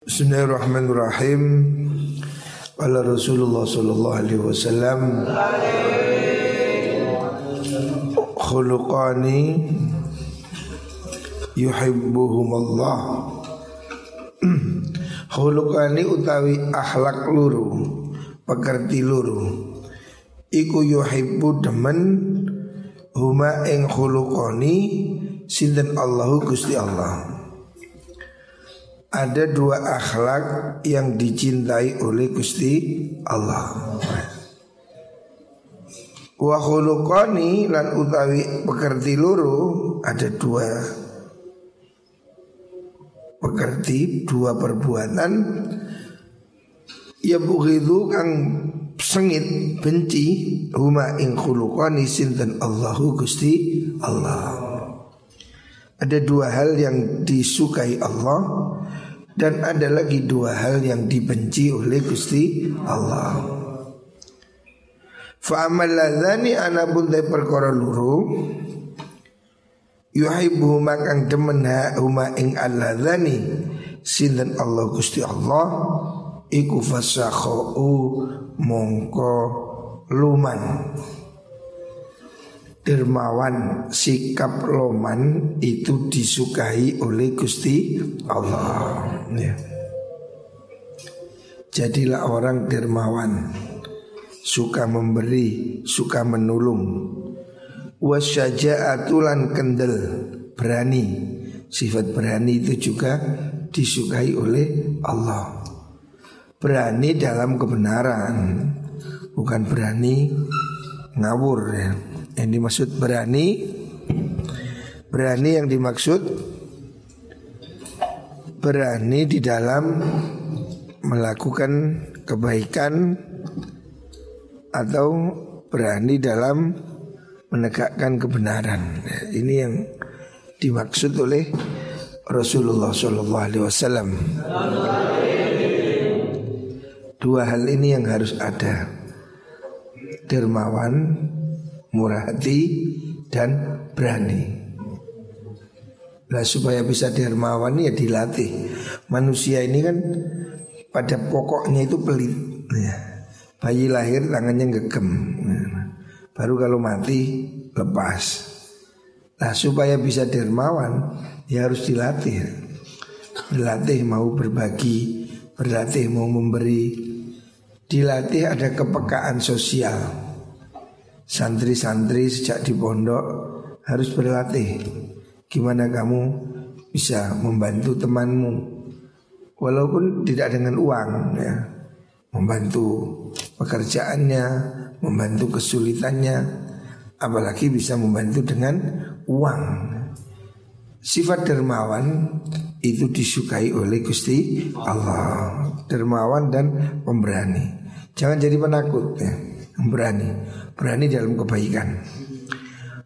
Bismillahirrahmanirrahim. Wala Rasulullah sallallahu alaihi wasallam khuluqani yuhibbuhum Allah. khuluqani utawi akhlak luru, pekerti luru. Iku yuhibbu demen huma ing khuluqani sinten Allahu Gusti Allah ada dua akhlak yang dicintai oleh Gusti Allah. Wa khuluqani lan utawi pekerti luru ada dua pekerti dua perbuatan ya bughidu kang sengit benci huma ing khuluqani sinten Allahu Gusti Allah. Ada dua hal yang disukai Allah dan ada lagi dua hal yang dibenci oleh Gusti Allah. Fa amal ladzani ana buntai perkara luru yuhibbu makang demen ha huma ing alladzani sinten Allah Gusti Allah iku fasakhau mongko luman dermawan sikap loman itu disukai oleh Gusti Allah. Ya. Jadilah orang dermawan, suka memberi, suka menolong. Wasyaja'atulan kendel, berani. Sifat berani itu juga disukai oleh Allah. Berani dalam kebenaran, bukan berani ngawur ya. Yang dimaksud berani. Berani yang dimaksud Berani di dalam Melakukan kebaikan Atau berani dalam Menegakkan kebenaran. Ini yang dimaksud oleh Rasulullah Wasallam. Dua hal ini yang harus ada. Dermawan murah hati dan berani. Nah supaya bisa dermawan ya dilatih. Manusia ini kan pada pokoknya itu pelit. Ya. Bayi lahir tangannya gegem. Baru kalau mati lepas. Nah supaya bisa dermawan ya harus dilatih. Dilatih mau berbagi, berlatih mau memberi, dilatih ada kepekaan sosial. Santri-santri sejak di pondok harus berlatih. Gimana kamu bisa membantu temanmu? Walaupun tidak dengan uang ya. Membantu pekerjaannya Membantu kesulitannya Apalagi bisa membantu dengan uang. Sifat dermawan itu disukai oleh Gusti Allah. Dermawan dan pemberani. Jangan jadi penakut ya Berani. Berani dalam kebaikan.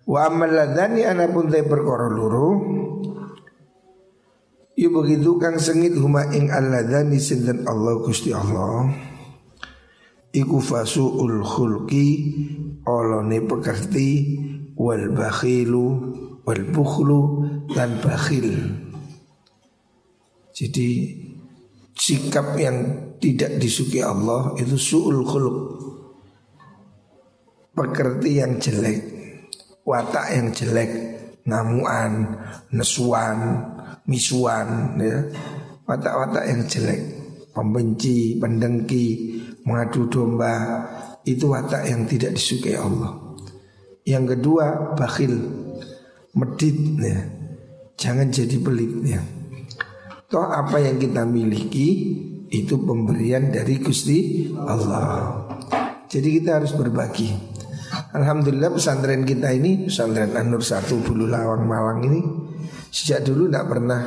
Wa amal ladhani anapun tay perkara luru Ya begitu kang sengit huma ing alladhani sinten Allah Gusti Allah Iku fasu'ul khulki Olone pekerti Wal bakhilu Wal bukhlu Dan bakhil. Jadi Sikap yang tidak disukai Allah Itu su'ul khuluk pekerti yang jelek, watak yang jelek, ngamuan, nesuan, misuan, ya. watak-watak yang jelek, pembenci, pendengki, mengadu domba, itu watak yang tidak disukai Allah. Yang kedua, bakhil, medit, ya. jangan jadi pelit. Ya. Toh apa yang kita miliki itu pemberian dari Gusti Allah. Jadi kita harus berbagi. Alhamdulillah pesantren kita ini Pesantren Anur Satu Bulu Lawang Malang ini Sejak dulu tidak pernah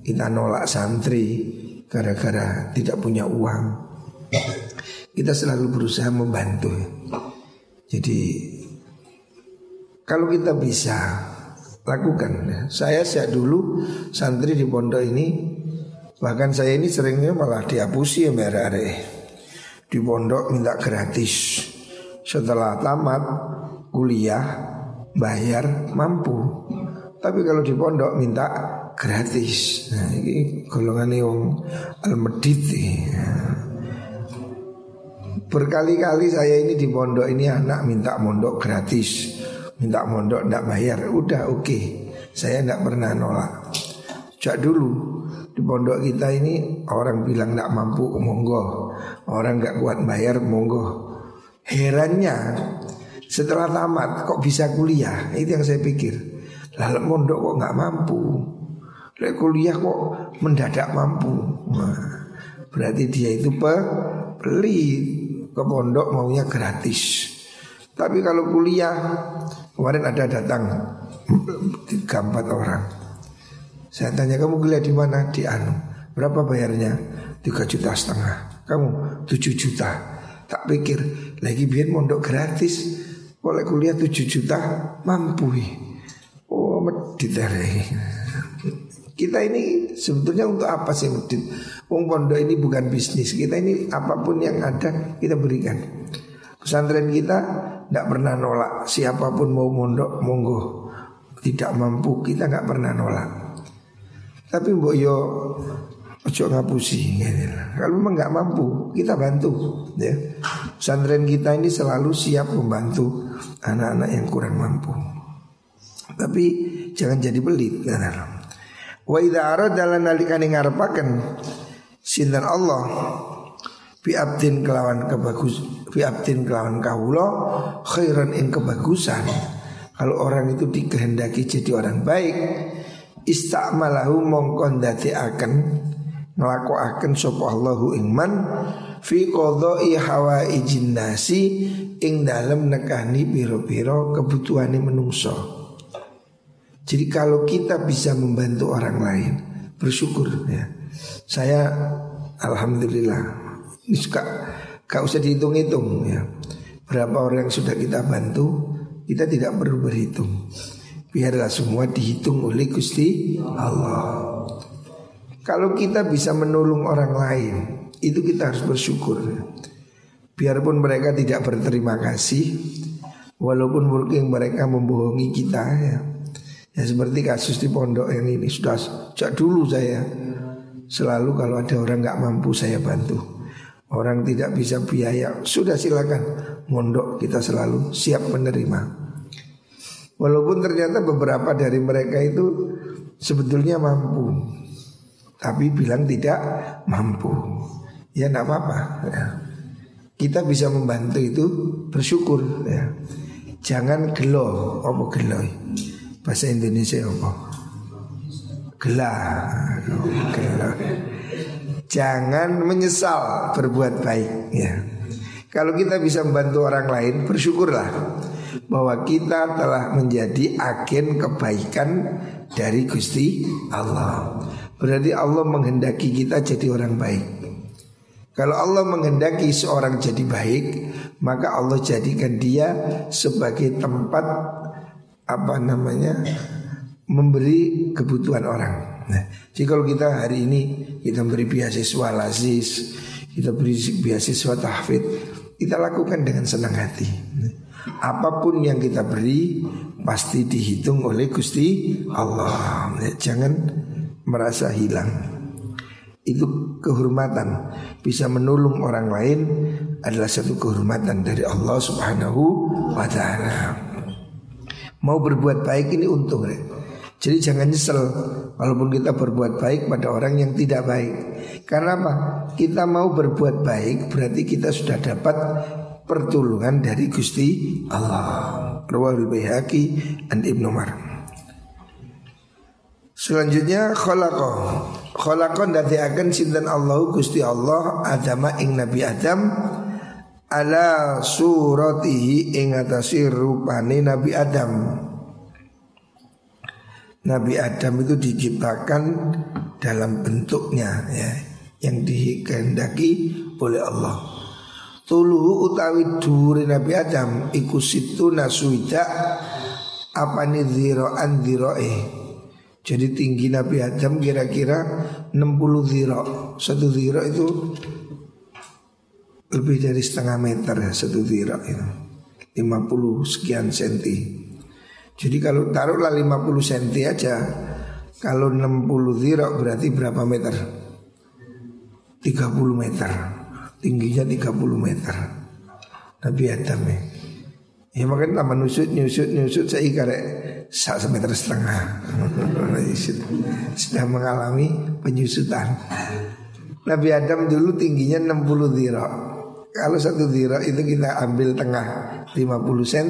kita nolak santri Gara-gara tidak punya uang. Kita selalu berusaha membantu. Jadi Kalau kita bisa Lakukan ya. Saya sejak dulu Santri di pondok ini Bahkan saya ini seringnya malah dihapusi ya Di pondok minta gratis setelah tamat kuliah bayar mampu. Tapi kalau di pondok minta gratis. Nah, ini golongan yang al-medit. Berkali-kali saya ini di pondok ini anak minta mondok gratis, minta mondok tidak bayar, udah oke, okay. saya tidak pernah nolak. Sejak dulu di pondok kita ini orang bilang tidak mampu monggo, orang nggak kuat bayar monggo. Herannya setelah tamat kok bisa kuliah? Itu yang saya pikir. Lalu mondok kok nggak mampu, Lalu kuliah kok mendadak mampu. Nah, berarti dia itu pelit ke pondok maunya gratis. Tapi kalau kuliah kemarin ada datang tiga empat orang. Saya tanya kamu kuliah di mana? Di Anu. Berapa bayarnya? Tiga juta setengah. Kamu tujuh juta. Tak pikir lagi biar mondok gratis. Boleh kuliah tujuh juta mampu. Oh medit Kita ini sebetulnya untuk apa sih medit? Wong pondok ini bukan bisnis. Kita ini apa pun yang ada kita berikan. Pesantren kita tidak pernah nolak siapa pun mau mondok monggo tidak mampu kita nggak pernah nolak. Tapi mbok yo ojo ngapusi gitu. Kalau memang nggak mampu kita bantu ya. Pesantren kita ini selalu siap membantu anak-anak yang kurang mampu. Tapi jangan jadi pelit. Nah, Wa idza arada lan nalikane ngarepaken sinten Allah fi abdin kelawan kebagus fi abdin kelawan kawula khairan ing kebagusan. Kalau orang itu dikehendaki jadi orang baik, istamalahu mongkon dati akan nglakokaken sapa Allahu ing man fi qadai hawaijin nasi ing dalem nekani piro-piro kebutuhane menungso. Jadi kalau kita bisa membantu orang lain, bersyukur ya. Saya alhamdulillah ini suka gak usah dihitung-hitung ya. Berapa orang yang sudah kita bantu, kita tidak perlu berhitung biarlah semua dihitung oleh Gusti Allah. Kalau kita bisa menolong orang lain, itu kita harus bersyukur. Biarpun mereka tidak berterima kasih, walaupun mungkin mereka membohongi kita ya. Ya seperti kasus di pondok yang ini sudah sejak dulu saya selalu kalau ada orang nggak mampu saya bantu. Orang tidak bisa biaya, sudah silakan mondok kita selalu siap menerima. Walaupun ternyata beberapa dari mereka itu sebetulnya mampu Tapi bilang tidak mampu Ya tidak apa-apa ya. Kita bisa membantu itu bersyukur ya. Jangan gelo Apa gelo Bahasa Indonesia apa Gelah Gelo Jangan menyesal berbuat baik ya. Kalau kita bisa membantu orang lain bersyukurlah bahwa kita telah menjadi agen kebaikan dari Gusti Allah. Berarti Allah menghendaki kita jadi orang baik. Kalau Allah menghendaki seorang jadi baik, maka Allah jadikan dia sebagai tempat apa namanya memberi kebutuhan orang. Nah, jadi kalau kita hari ini kita beri beasiswa lazis, kita beri beasiswa tahfidz, kita lakukan dengan senang hati. Apa pun yang kita beri pasti dihitung oleh Gusti Allah. Ya, jangan merasa hilang. Itu kehormatan bisa menolong orang lain adalah satu kehormatan dari Allah Subhanahu wa taala. Mau berbuat baik ini untung. Jadi jangan nyesel walaupun kita berbuat baik pada orang yang tidak baik. Karena apa? Kita mau berbuat baik berarti kita sudah dapat pertolongan dari Gusti Allah. Rawahul Baihaqi dan Ibnu Umar. Selanjutnya khalaqa. Khalaqa dadi akan sinten Allah Gusti Allah Adam ing Nabi Adam ala suratihi ing atase rupane Nabi Adam. Nabi Adam itu diciptakan dalam bentuknya ya yang dikehendaki oleh Allah. Tuluhu utawi dhuwure Nabi Adam iku situ nasuida apa nih an dhiroe. Jadi tinggi Nabi Adam kira-kira 60 dhiro. Satu dhiro itu lebih dari setengah meter ya satu dhiro itu. 50 sekian senti. Jadi kalau taruhlah 50 senti aja Kalau 60 zirok berarti berapa meter? 30 meter Tingginya 30 meter Nabi Adam ya Ya makanya tambah nusut, nyusut, nyusut Saya ikarek satu meter setengah. Sudah mengalami penyusutan. Nabi Adam dulu tingginya 60 zirok Kalau satu zirok itu kita ambil tengah 50 cm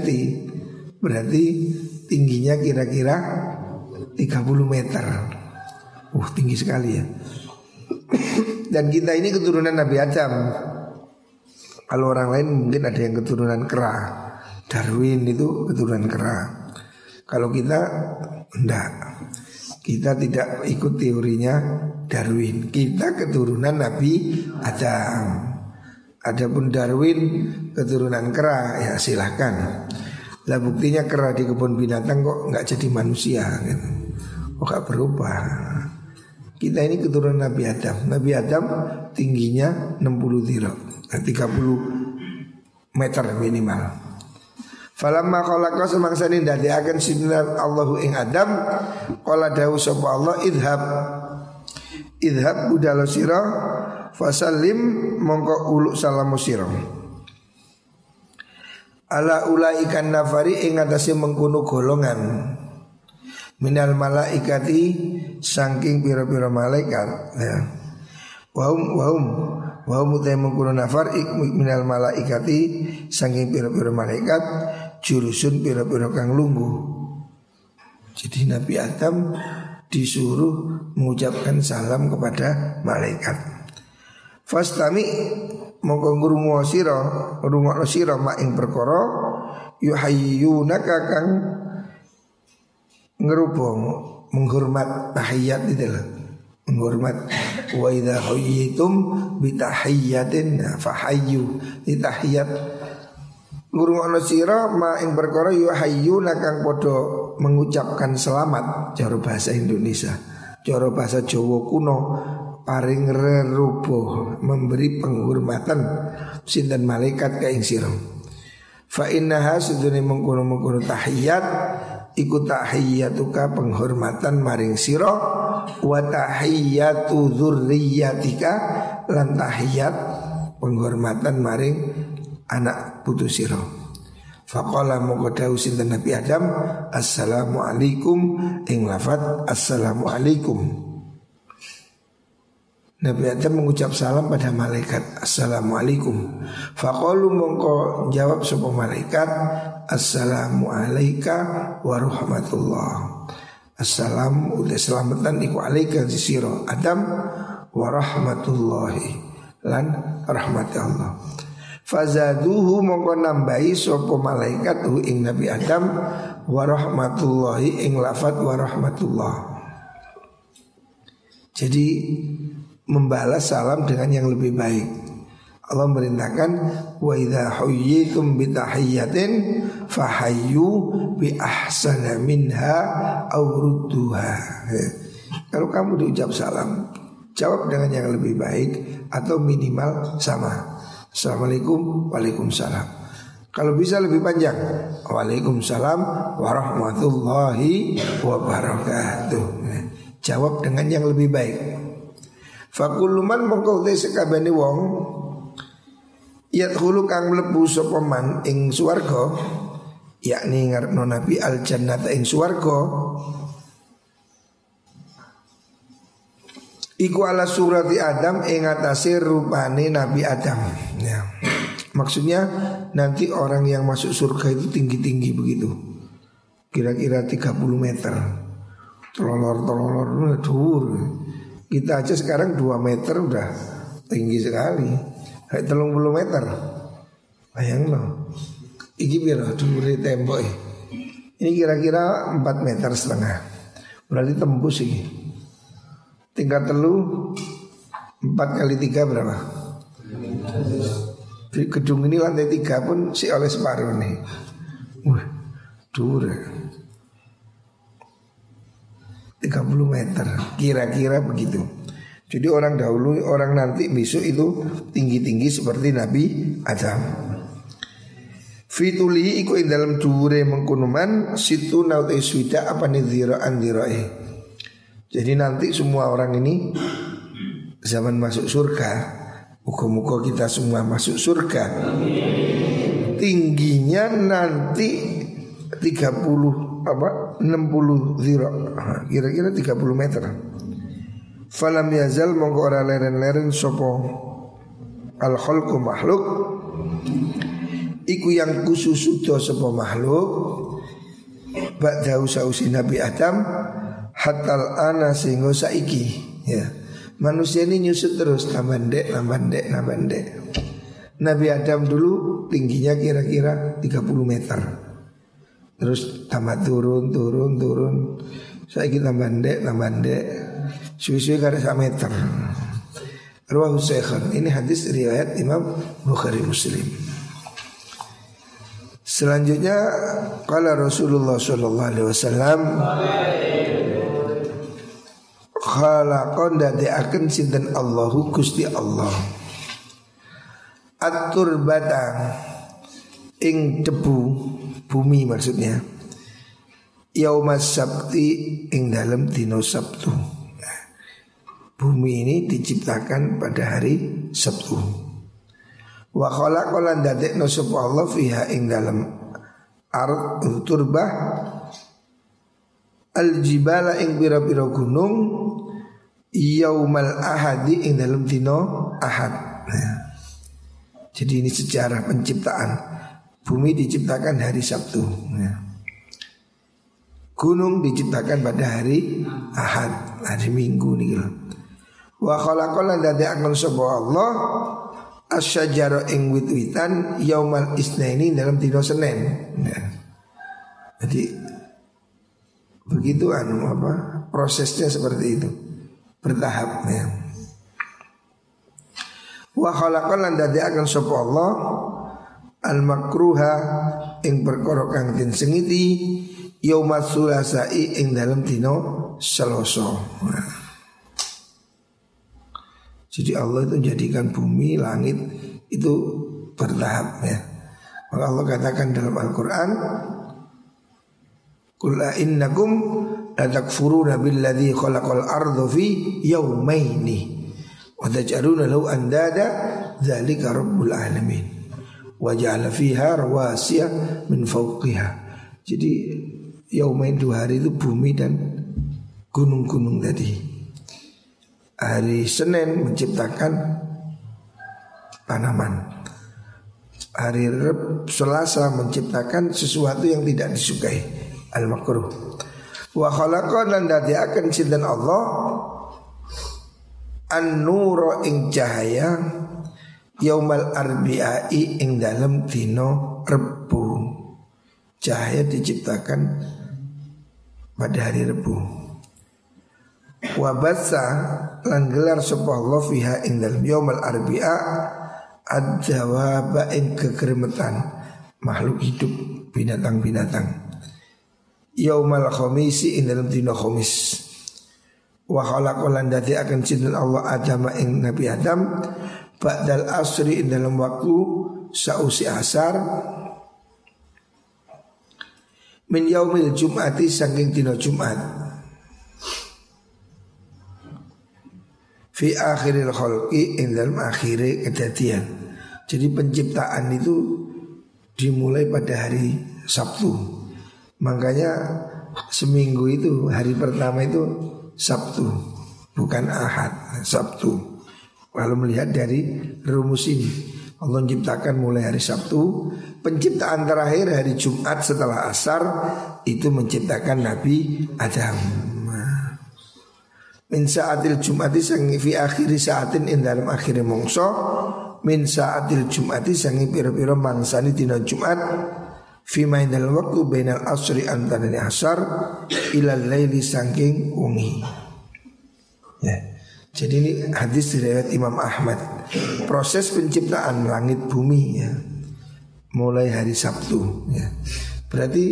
Berarti tingginya kira-kira 30 meter. Uh tinggi sekali ya. Dan kita ini keturunan Nabi Adam. Kalau orang lain mungkin ada yang keturunan kera. Darwin itu keturunan kera Kalau kita enggak. Kita tidak ikut teorinya Darwin. Kita keturunan Nabi Adam. Adapun Darwin keturunan kera ya silahkan. Lah buktinya kera di kebun binatang kok nggak jadi manusia gitu. Kok gak berubah? Kita ini keturunan Nabi Adam. Nabi Adam tingginya 60 dirok 30 meter minimal Falamma khalaqa semangsa ini dadi akan sinar Allahu ing Adam qala dawu sapa Allah idhab. Idhab budalo sira fasallim mongko uluk salamu sira. Ala ulaikan nafari ing atase mengkono golongan minal malaikati saking pira-pira malaikat. Ya. Wahum wahum wahum utai mengkono nafar minal malaikati saking pira-pira malaikat jurusun pira-pira kang lungguh. Jadi Nabi Adam disuruh mengucapkan salam kepada malaikat. Fastami mongko ngrungu sira ngrungokno sira mak ing perkara yuhayyunaka kang ngerubung menghormat tahiyat itu lah menghormat wa idza hayyitum bi fahayyu di tahiyat ngrungokno sira mak ing perkara yuhayyuna kang padha mengucapkan selamat. Cara bahasa Indonesia. Cara bahasa Jawa kuno paring rerubuh memberi penghormatan sinten malaikat ka ing sira. Fa innaha sudune mengkono-mengkono tahiyat iku tahiyatuka penghormatan maring sira wa tahiyatu dzurriyyatika lan tahiyat penghormatan maring anak putu sira Faqala dawuh sinten Nabi Adam Assalamualaikum ing lafat Assalamualaikum Nabi Adam mengucap salam pada malaikat Assalamualaikum Faqalu mongko jawab sebuah malaikat Assalamualaikum warahmatullah Assalam udah selamatan iku alaika sisiro Adam warahmatullahi Lan rahmat Allah Fazaduhu mongko nambahi sopo malaikat hu ing Nabi Adam warahmatullahi ing lafat warahmatullah Jadi membalas salam dengan yang lebih baik. Allah merintahkan wa idza huyyitum bi tahiyyatin fahayyu bi ahsana minha aw rudduha. Kalau kamu diucap salam, jawab dengan yang lebih baik atau minimal sama. Assalamualaikum, waalaikumsalam. Kalau bisa lebih panjang, waalaikumsalam warahmatullahi wabarakatuh. Jawab dengan yang lebih baik. Fakuluman mongko te sekabehane wong Yadkhulu kang mlebu sapa man ing swarga yakni ngarepno Nabi al jannata ing swarga Iku ala surati Adam ing atase rupane Nabi Adam ya. Maksudnya nanti orang yang masuk surga itu tinggi-tinggi begitu Kira-kira 30 meter Telolor-telolor dur kita aja sekarang 2 meter udah tinggi sekali. Kayak telung puluh meter. Bayang loh. Iki biar duri tembok Ini kira-kira 4 meter setengah. Berarti tembus ini. Tingkat telu 4 kali 3 berapa? Di gedung ini lantai 3 pun si oleh separuh nih. Wah, dure. 30 meter Kira-kira begitu Jadi orang dahulu orang nanti besok itu Tinggi-tinggi seperti Nabi Adam Fituli iku dalam dure mengkunuman situ naute swida apa nih dhiraan dhirai Jadi nanti semua orang ini zaman masuk surga, muka-muka kita semua masuk surga. Tingginya nanti 30 apa 60 zira kira-kira 30 meter. Falam yazal mongko ora leren-leren sopo al khalqu makhluk. Iku yang khusus sopo makhluk. Ba'da usausi Nabi Adam hatal ana sehingga saiki ya manusia ini nyusut terus tambah ndek tambah ndek tambah ndek Nabi Adam dulu tingginya kira-kira 30 meter Terus tambah turun, turun, turun. Saya kita bandek, tambah bandek. Suwi-suwi kada sak meter. Ruwahu Syekhan. Ini hadis riwayat Imam Bukhari Muslim. Selanjutnya kala Rasulullah sallallahu alaihi wasallam khalaqan akan sinten Allahu Gusti Allah. Atur batang ing debu bumi maksudnya. Yaumas Sabti ing dalam dino Sabtu. Nah, Bumi ini diciptakan pada hari Sabtu. Wa khalaqalan dadekno sapa Allah fiha ing dalam ard turbah al jibala ing pira-pira gunung yaumal ahadi ing dalam dino ahad nah, Jadi ini sejarah penciptaan Bumi diciptakan hari Sabtu ya. Gunung diciptakan pada hari Ahad Hari Minggu nih gitu. Wa khalaqala dadi akal sapa Allah asyajara ing wit-witan yaumal isnaini dalam dino Senin. Ya. Jadi begitu anu apa prosesnya seperti itu bertahap ya. Wa khalaqala dadi akal sapa Allah al makruha ing perkara kang den sengiti yauma sulasai ing dalam dino Selasa. Jadi Allah itu jadikan bumi, langit itu bertahap ya. Allah katakan dalam Al-Qur'an Qul innakum latakfuruna billadzi khalaqal arda fi yawmaini wa taj'aluna lahu andada dzalika rabbul alamin waja'ala fiha rawasiya min fawqiha. Jadi yaumain dua hari itu bumi dan gunung-gunung tadi. Hari Senin menciptakan tanaman. Hari Reb, Selasa menciptakan sesuatu yang tidak disukai al makruh. Wa khalaqa dan akan sinten Allah? An-nura ing cahaya Yaumal arbi'ai ing dalam dino rebu Cahaya diciptakan pada hari rebu Wabasa lan gelar Allah fiha ing dalam yaumal arbi'a ad-jawaba ing kekeremetan makhluk hidup binatang-binatang Yaumal khomisi ing dalam dino khomis Wa khalaqalan dati akan cinta Allah Adam ing Nabi Adam Ba'dal asri dalam waktu sausi asar. Min yaumil jum'ati saking dino jum'at. Fi akhiril khalqi in dalam akhiri kejadian. Jadi penciptaan itu dimulai pada hari Sabtu Makanya seminggu itu hari pertama itu Sabtu Bukan Ahad, Sabtu. Kalau melihat dari rumus ini Allah menciptakan mulai hari Sabtu Penciptaan terakhir hari Jumat setelah asar Itu menciptakan Nabi Adam. Min saatil Jumati sangi fi akhiri saatin in dalam akhir mongso Min saatil Jumati sangi piro-piro mangsani dina Jumat Fi main dalam waktu bainal asri antara asar Ilal laili sangking ungi Ya. Jadi ini hadis riwayat Imam Ahmad. Proses penciptaan langit bumi ya. Mulai hari Sabtu ya. Berarti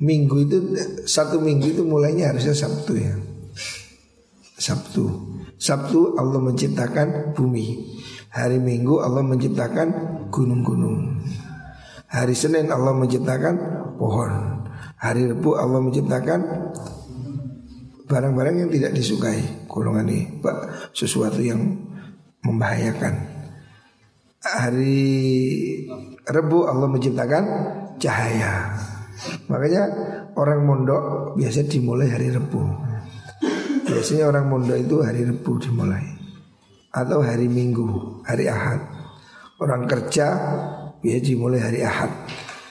minggu itu satu minggu itu mulainya harusnya Sabtu ya. Sabtu. Sabtu Allah menciptakan bumi. Hari Minggu Allah menciptakan gunung-gunung. Hari Senin Allah menciptakan pohon. Hari Rabu Allah menciptakan barang-barang yang tidak disukai golongan ini pak sesuatu yang membahayakan. Hari Rebu Allah menciptakan cahaya. Makanya orang mondok biasa dimulai hari Rebu. Biasanya orang mondok itu hari Rebu dimulai. Atau hari Minggu hari Ahad. Orang kerja biasa dimulai hari Ahad.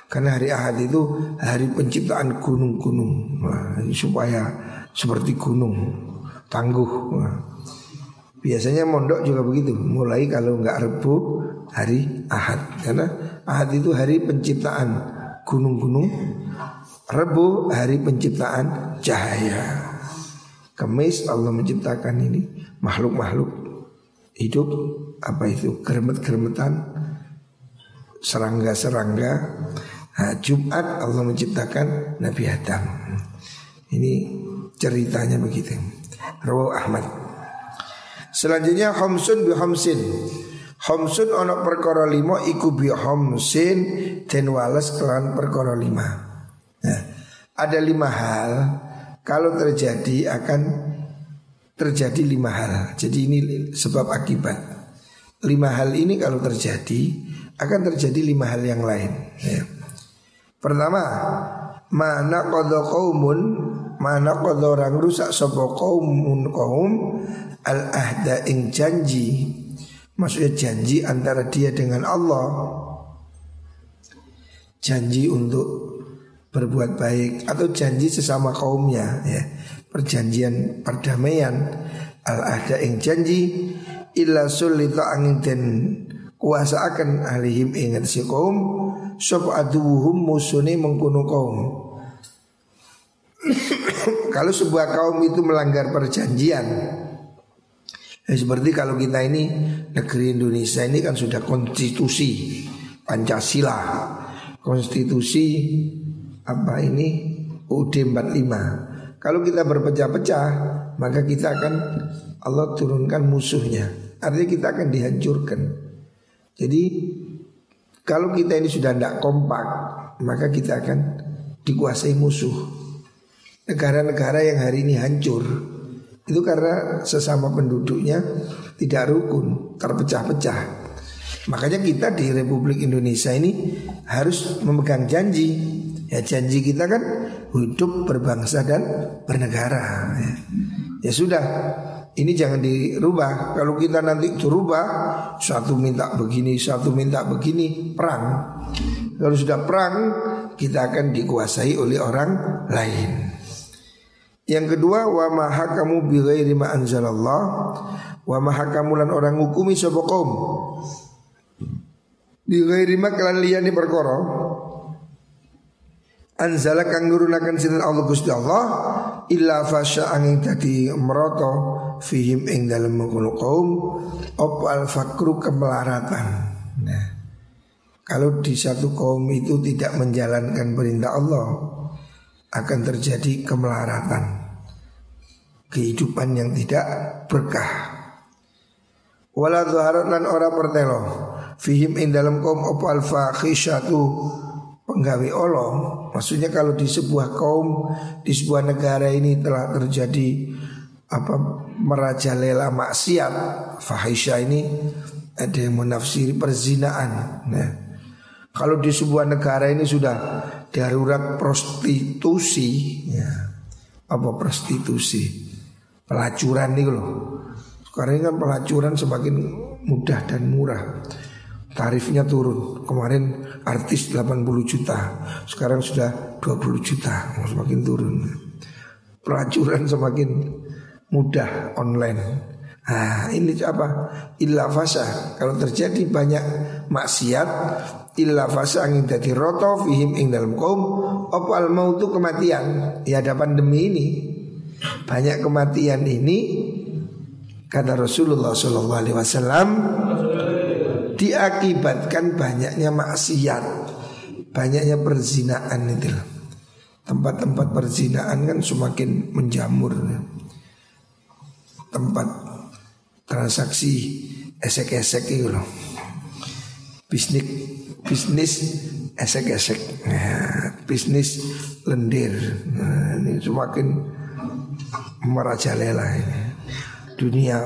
Karena hari Ahad itu hari penciptaan gunung-gunung. Nah, Supaya seperti gunung Tangguh. Nah, Biasanya mondok juga begitu. Mulai kalau nggak rebu hari Ahad. Karena Ahad itu hari penciptaan gunung-gunung. Rebu hari penciptaan cahaya. Kemis Allah menciptakan ini Makhluk-makhluk hidup. Apa itu? Geremet-geremetan Serangga-serangga Nah, Jumat Allah menciptakan Nabi Adam. Ini ceritanya begitu. Rawu Ahmad. Selanjutnya Homsun bi Homsin. Homsun ono perkara lima iku bi Homsin dan wales kelan perkara lima. Nah, ada lima hal kalau terjadi akan terjadi lima hal. Jadi ini sebab akibat. Lima hal ini kalau terjadi akan terjadi lima hal yang lain. Ya. Pertama, mana kodo kaumun, mana kodo orang rusak sopo kaumun kaum al ahda ing janji, maksudnya janji antara dia dengan Allah, janji untuk berbuat baik atau janji sesama kaumnya, ya perjanjian perdamaian al ahda ing janji illa sulita angin dan kuasa akan alihim ingat si kaum sop aduhum musuni mengkuno kaum. kalau sebuah kaum itu melanggar perjanjian ya seperti kalau kita ini negeri Indonesia ini kan sudah konstitusi Pancasila. Konstitusi apa ini? UUD 45 kalau kita berpecah-pecah maka kita akan Allah turunkan musuhnya. Artinya kita akan dihancurkan jadi kalau kita ini sudah tidak kompak, maka kita akan dikuasai musuh. Negara-negara yang hari ini hancur itu karena sesama penduduknya tidak rukun, terpecah-pecah. Makanya kita di Republik Indonesia ini harus memegang janji. Ya janji kita kan hidup berbangsa dan bernegara. Ya, ya sudah, ini jangan dirubah. Kalau kita nanti dirubah, satu minta begini, satu minta begini, perang. Kalau sudah perang, kita akan dikuasai oleh orang lain. Yang kedua, wa mahakamu bi ghairi ma anzalallah wa mahakamu lan orang hukumi sapa kaum. Bi ghairi ma kelan liyane perkara anzala kang nurunaken sinten Allah Gusti Allah illa fasya angin dadi meroto fihim ing dalam mengkono kaum op al fakru kemelaratan. Nah, kalau di satu kaum itu tidak menjalankan perintah Allah akan terjadi kemelaratan. Kehidupan yang tidak berkah. Wala lan ora pertelo fihim ing dalam kaum op al fakhisyatu penggawe Allah. Maksudnya kalau di sebuah kaum di sebuah negara ini telah terjadi apa merajalela maksiat. Fahisha ini ada yang menafsiri perzinaan nah kalau di sebuah negara ini sudah darurat prostitusi ya. Apa prostitusi? Pelacuran nih loh. Sekarang ini kan pelacuran semakin mudah dan murah. Tarifnya turun. Kemarin artis 80 juta sekarang sudah 20 juta semakin turun. Pelacuran semakin mudah online. Nah, ini apa? Illa fasa. Kalau terjadi banyak maksiat, illa fasa angin dadi roto fihim ing dalam kaum apa al mautu kematian. Ya ada pandemi ini. Banyak kematian ini kata Rasulullah Shallallahu alaihi wasallam diakibatkan banyaknya maksiat, banyaknya perzinaan itu. Tempat-tempat perzinaan kan semakin menjamur tempat transaksi esek-esek itu loh. Bisnis bisnis esek-esek, nah, bisnis lendir. Nah, ini semakin merajalela ini. Dunia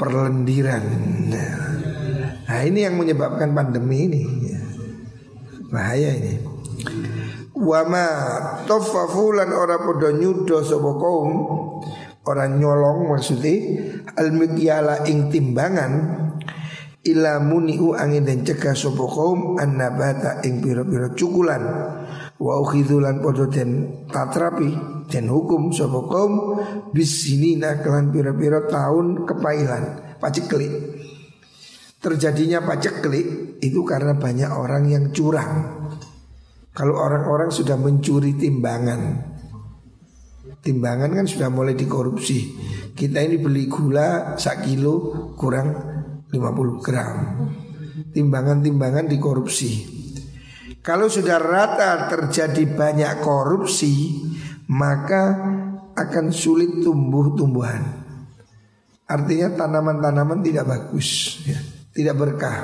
perlendiran. Nah ini yang menyebabkan pandemi ini. Bahaya ini. Wama tofafulan ora podo nyudo kaum orang nyolong maksudnya al ing timbangan ila muniu angin dan cegah sapa kaum annabata ing pira-pira cukulan. Wa ukhidzulan padha den tatrapi den hukum sapa kaum bisinina kelan pira-pira tahun kepailan paceklik. Terjadinya paceklik itu karena banyak orang yang curang. Kalau orang-orang sudah mencuri timbangan timbangan kan sudah mulai dikorupsi kita ini beli gula sak kilo kurang 50 gram. Timbangan-timbangan dikorupsi. Kalau sudah rata terjadi banyak korupsi, maka akan sulit tumbuh tumbuhan. Artinya tanaman-tanaman tidak bagus, ya, tidak berkah.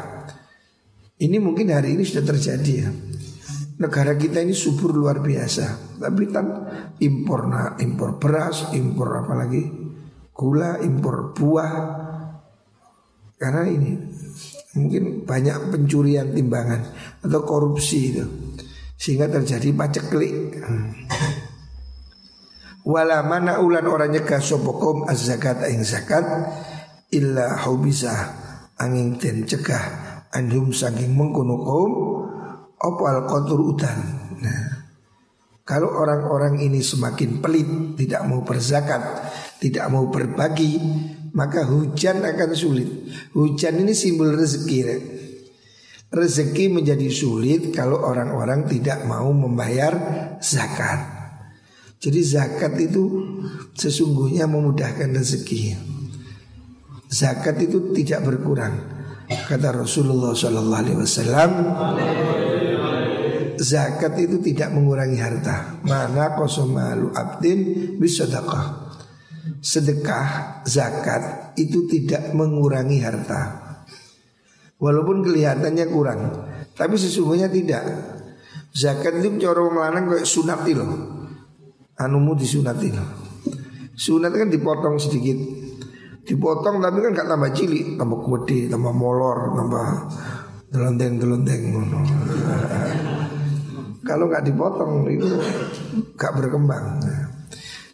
Ini mungkin hari ini sudah terjadi ya. Negara kita ini subur luar biasa, tapi kan impor nah, impor beras, impor apa lagi, gula, impor buah, karena ini mungkin banyak pencurian timbangan atau korupsi itu. Sehingga terjadi paceklik. Wala mana ulan orang nyegah sopokom az zakat ing zakat illa hubisa angin den cegah andum saking mengkono opal kotor udan. Nah, kalau orang-orang ini semakin pelit, tidak mau berzakat, tidak mau berbagi, maka hujan akan sulit. Hujan ini simbol rezeki. Rezeki menjadi sulit kalau orang-orang tidak mau membayar zakat. Jadi zakat itu sesungguhnya memudahkan rezeki. Zakat itu tidak berkurang. Kata Rasulullah Sallallahu Alaihi Wasallam, zakat itu tidak mengurangi harta. Mana kosomalu abdin bisadaqah sedekah zakat itu tidak mengurangi harta. Walaupun kelihatannya kurang, tapi sesungguhnya tidak. Zakat itu cara wong lanang kayak sunat itu. Anumu disunat itu. Sunat kan dipotong sedikit. Dipotong tapi kan gak tambah cilik, tambah gede, tambah molor, tambah delondeng-delondeng Kalau nggak dipotong itu gak berkembang.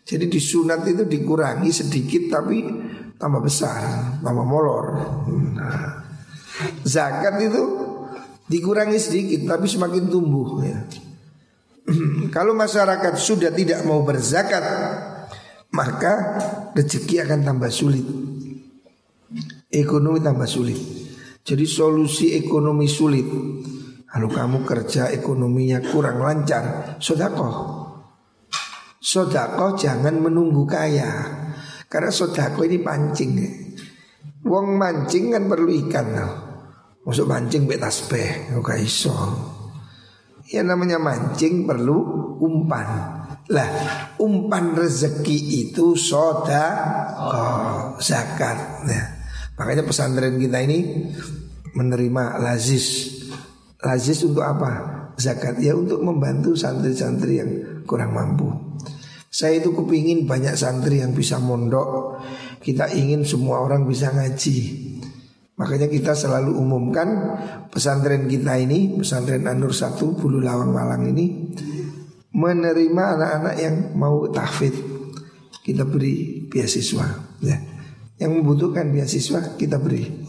Jadi disunat itu dikurangi sedikit tapi tambah besar, tambah molor. Nah, zakat itu dikurangi sedikit tapi semakin tumbuh ya. Kalau masyarakat sudah tidak mau berzakat, maka rezeki akan tambah sulit. Ekonomi tambah sulit. Jadi solusi ekonomi sulit. Kalau kamu kerja ekonominya kurang lancar, sodakoh Sodako jangan menunggu kaya. Karena sodako ini pancing Wong mancing kan perlu ikan Masuk mancing be tasbih Oke iso. Ya namanya mancing perlu umpan. Lah umpan rezeki itu sodako Zakat. Nah, Makanya pesantren kita ini Menerima lazis Lazis untuk apa? Zakat. Ya untuk membantu santri-santri yang kurang mampu. Saya itu kepingin banyak santri yang bisa mondok. Kita ingin semua orang bisa ngaji. Makanya kita selalu umumkan pesantren kita ini Pesantren Anur 1 Bulu Lawang Malang ini Menerima anak-anak yang mau tahfid Kita beri beasiswa ya. Yang membutuhkan beasiswa kita beri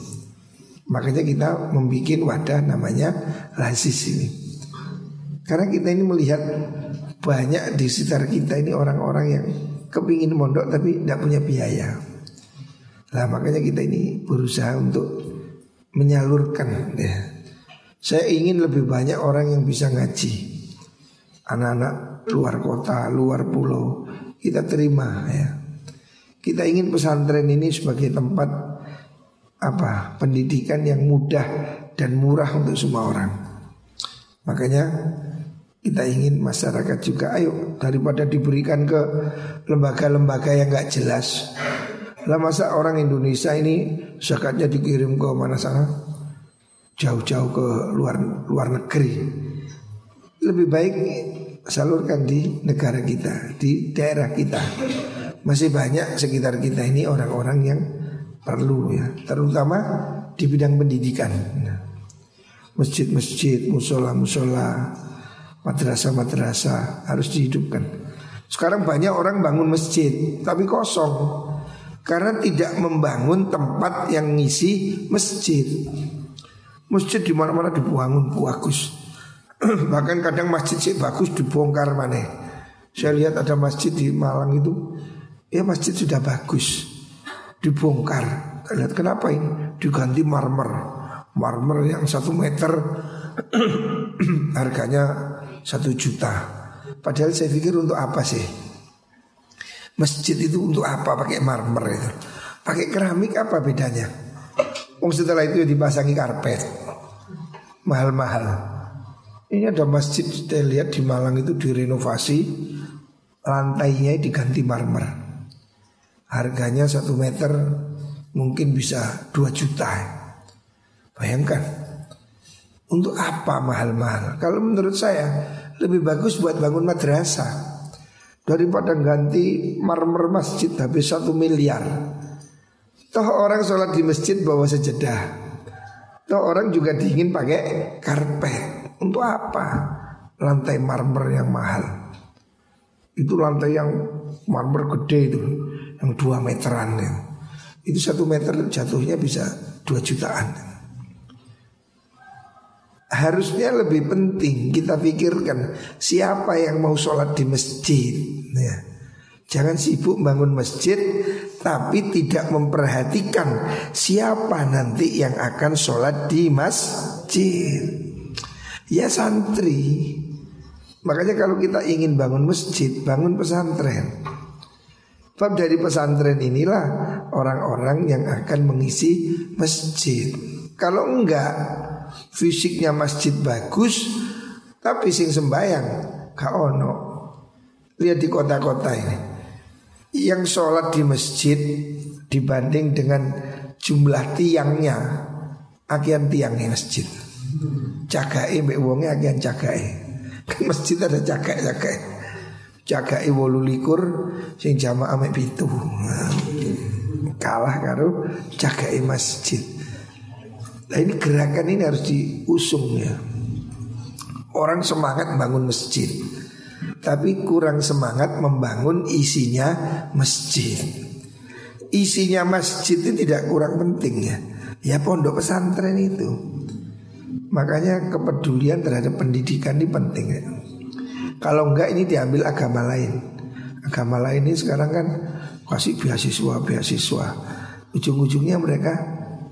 Makanya kita membuat wadah namanya Lazis ini Karena kita ini melihat banyak di sekitar kita ini orang-orang yang kepingin mondok tapi tidak punya biaya. Lah makanya kita ini berusaha untuk menyalurkan ya. Saya ingin lebih banyak orang yang bisa ngaji. Anak-anak luar kota, luar pulau kita terima ya. Kita ingin pesantren ini sebagai tempat apa? Pendidikan yang mudah dan murah untuk semua orang. Makanya kita ingin masyarakat juga ayo daripada diberikan ke lembaga-lembaga yang nggak jelas. Lah masa orang Indonesia ini zakatnya dikirim ke mana sana? Jauh-jauh ke luar luar negeri. Lebih baik salurkan di negara kita, di daerah kita. masih banyak sekitar kita ini orang-orang yang perlu ya, terutama di bidang pendidikan. Masjid-masjid, musola-musola, madrasah-madrasah harus dihidupkan. Sekarang banyak orang bangun masjid tapi kosong karena tidak membangun tempat yang ngisi masjid. Masjid di mana-mana dibangun bagus. Bahkan kadang masjid sih bagus dibongkar mana. Saya lihat ada masjid di Malang itu, ya masjid sudah bagus, dibongkar. Lihat kenapa ini? Diganti marmer, marmer yang satu meter harganya satu juta. Padahal saya pikir untuk apa sih? Masjid itu untuk apa pakai marmer itu? Pakai keramik apa bedanya? Oh setelah itu dipasangi karpet Mahal-mahal Ini ada masjid saya lihat di Malang itu direnovasi Lantainya diganti marmer Harganya satu meter mungkin bisa 2 juta. Bayangkan. Untuk apa mahal-mahal? Kalau menurut saya lebih bagus buat bangun madrasah. Daripada ganti marmer masjid habis satu miliar. Toh orang sholat di masjid bawa sejadah Toh orang juga dingin pakai karpet. Untuk apa? Lantai marmer yang mahal. Itu lantai yang marmer gede itu Yang dua meteran ya. Itu satu meter jatuhnya bisa dua jutaan Harusnya lebih penting kita pikirkan Siapa yang mau sholat di masjid ya. Jangan sibuk bangun masjid tapi tidak memperhatikan siapa nanti yang akan sholat di masjid. Ya santri. Makanya kalau kita ingin bangun masjid, bangun pesantren. Sebab dari pesantren inilah orang-orang yang akan mengisi masjid. Kalau enggak, fisiknya masjid bagus, tapi sing sembayang, kak ono. Lihat di kota-kota ini yang sholat di masjid dibanding dengan jumlah tiangnya agian tiangnya masjid cagai mbak wongnya agian cagai kan masjid ada cagai cagai wolu likur sing jamaah mek pitu kalah karo cagai masjid nah ini gerakan ini harus diusung ya orang semangat bangun masjid tapi kurang semangat membangun isinya masjid. Isinya masjid itu tidak kurang penting ya. Ya pondok pesantren itu. Makanya kepedulian terhadap pendidikan ini penting ya. Kalau enggak ini diambil agama lain. Agama lain ini sekarang kan kasih beasiswa beasiswa. Ujung-ujungnya mereka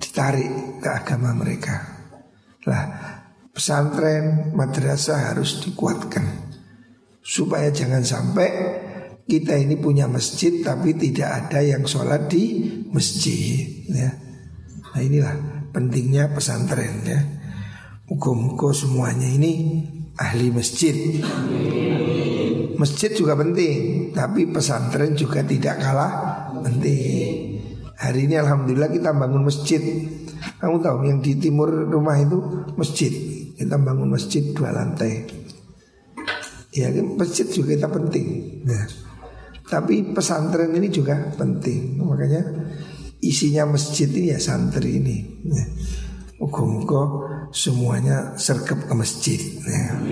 ditarik ke agama mereka. Lah pesantren madrasah harus dikuatkan supaya jangan sampai kita ini punya masjid tapi tidak ada yang sholat di masjid ya. Nah inilah pentingnya pesantren ya. Muka-muka semuanya ini ahli masjid. Masjid juga penting, tapi pesantren juga tidak kalah penting. Hari ini alhamdulillah kita bangun masjid. Kamu tahu yang di timur rumah itu masjid. Kita bangun masjid dua lantai. Ya masjid juga kita penting nah, Tapi pesantren ini juga penting Makanya isinya masjid ini ya santri ini nah, Moga-moga semuanya sergap ke masjid nah.